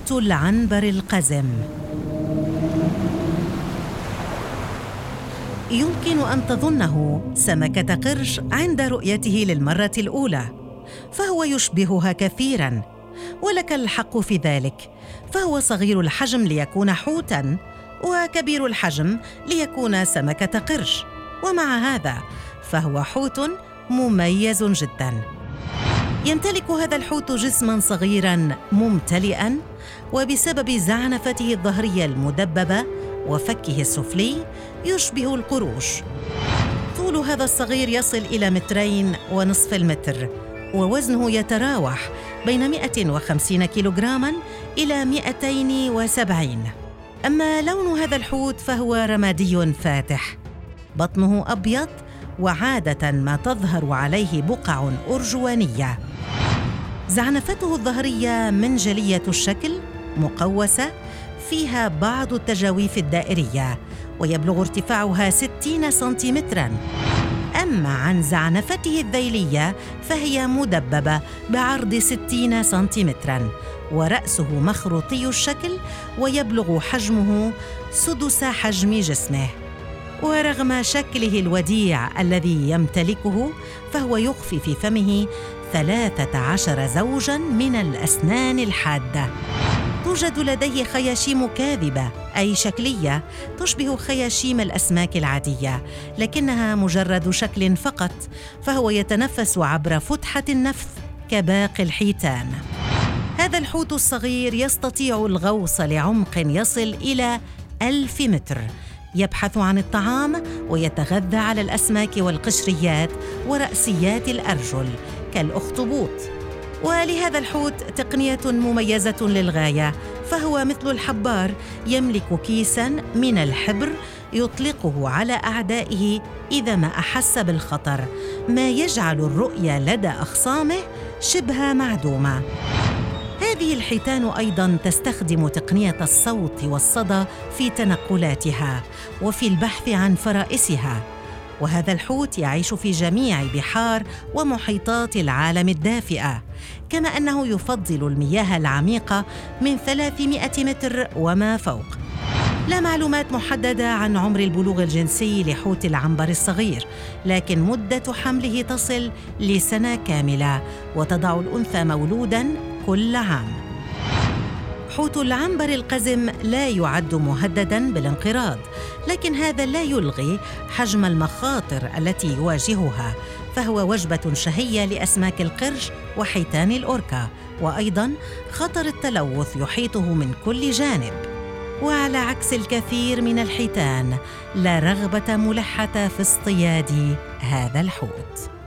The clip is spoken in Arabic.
حوت العنبر القزم. يمكن أن تظنه سمكة قرش عند رؤيته للمرة الأولى فهو يشبهها كثيرا ولك الحق في ذلك فهو صغير الحجم ليكون حوتا وكبير الحجم ليكون سمكة قرش ومع هذا فهو حوت مميز جدا. يمتلك هذا الحوت جسما صغيرا ممتلئا وبسبب زعنفته الظهرية المدببة وفكه السفلي يشبه القروش. طول هذا الصغير يصل إلى مترين ونصف المتر ووزنه يتراوح بين 150 كيلوغراما إلى 270 أما لون هذا الحوت فهو رمادي فاتح. بطنه أبيض وعادة ما تظهر عليه بقع أرجوانية. زعنفته الظهرية منجلية الشكل مقوسة فيها بعض التجاويف الدائرية ويبلغ ارتفاعها 60 سنتيمتراً. أما عن زعنفته الذيلية فهي مدببة بعرض 60 سنتيمتراً ورأسه مخروطي الشكل ويبلغ حجمه سدس حجم جسمه. ورغم شكله الوديع الذي يمتلكه فهو يخفي في فمه ثلاثة عشر زوجاً من الأسنان الحادة. توجد لديه خياشيم كاذبة أي شكلية تشبه خياشيم الأسماك العادية لكنها مجرد شكل فقط فهو يتنفس عبر فتحة النفث كباقي الحيتان. هذا الحوت الصغير يستطيع الغوص لعمق يصل إلى ألف متر يبحث عن الطعام ويتغذى على الأسماك والقشريات ورأسيات الأرجل كالأخطبوط. ولهذا الحوت تقنية مميزة للغاية فهو مثل الحبار يملك كيسا من الحبر يطلقه على أعدائه إذا ما أحس بالخطر ما يجعل الرؤية لدى أخصامه شبه معدومة. هذه الحيتان أيضا تستخدم تقنية الصوت والصدى في تنقلاتها وفي البحث عن فرائسها وهذا الحوت يعيش في جميع بحار ومحيطات العالم الدافئة كما أنه يفضل المياه العميقة من 300 متر وما فوق. لا معلومات محددة عن عمر البلوغ الجنسي لحوت العنبر الصغير لكن مدة حمله تصل لسنة كاملة وتضع الأنثى مولودا كل عام. حوت العنبر القزم لا يعد مهددا بالانقراض لكن هذا لا يلغي حجم المخاطر التي يواجهها فهو وجبة شهية لأسماك القرش وحيتان الأوركا وأيضا خطر التلوث يحيطه من كل جانب. وعلى عكس الكثير من الحيتان لا رغبة ملحة في اصطياد هذا الحوت.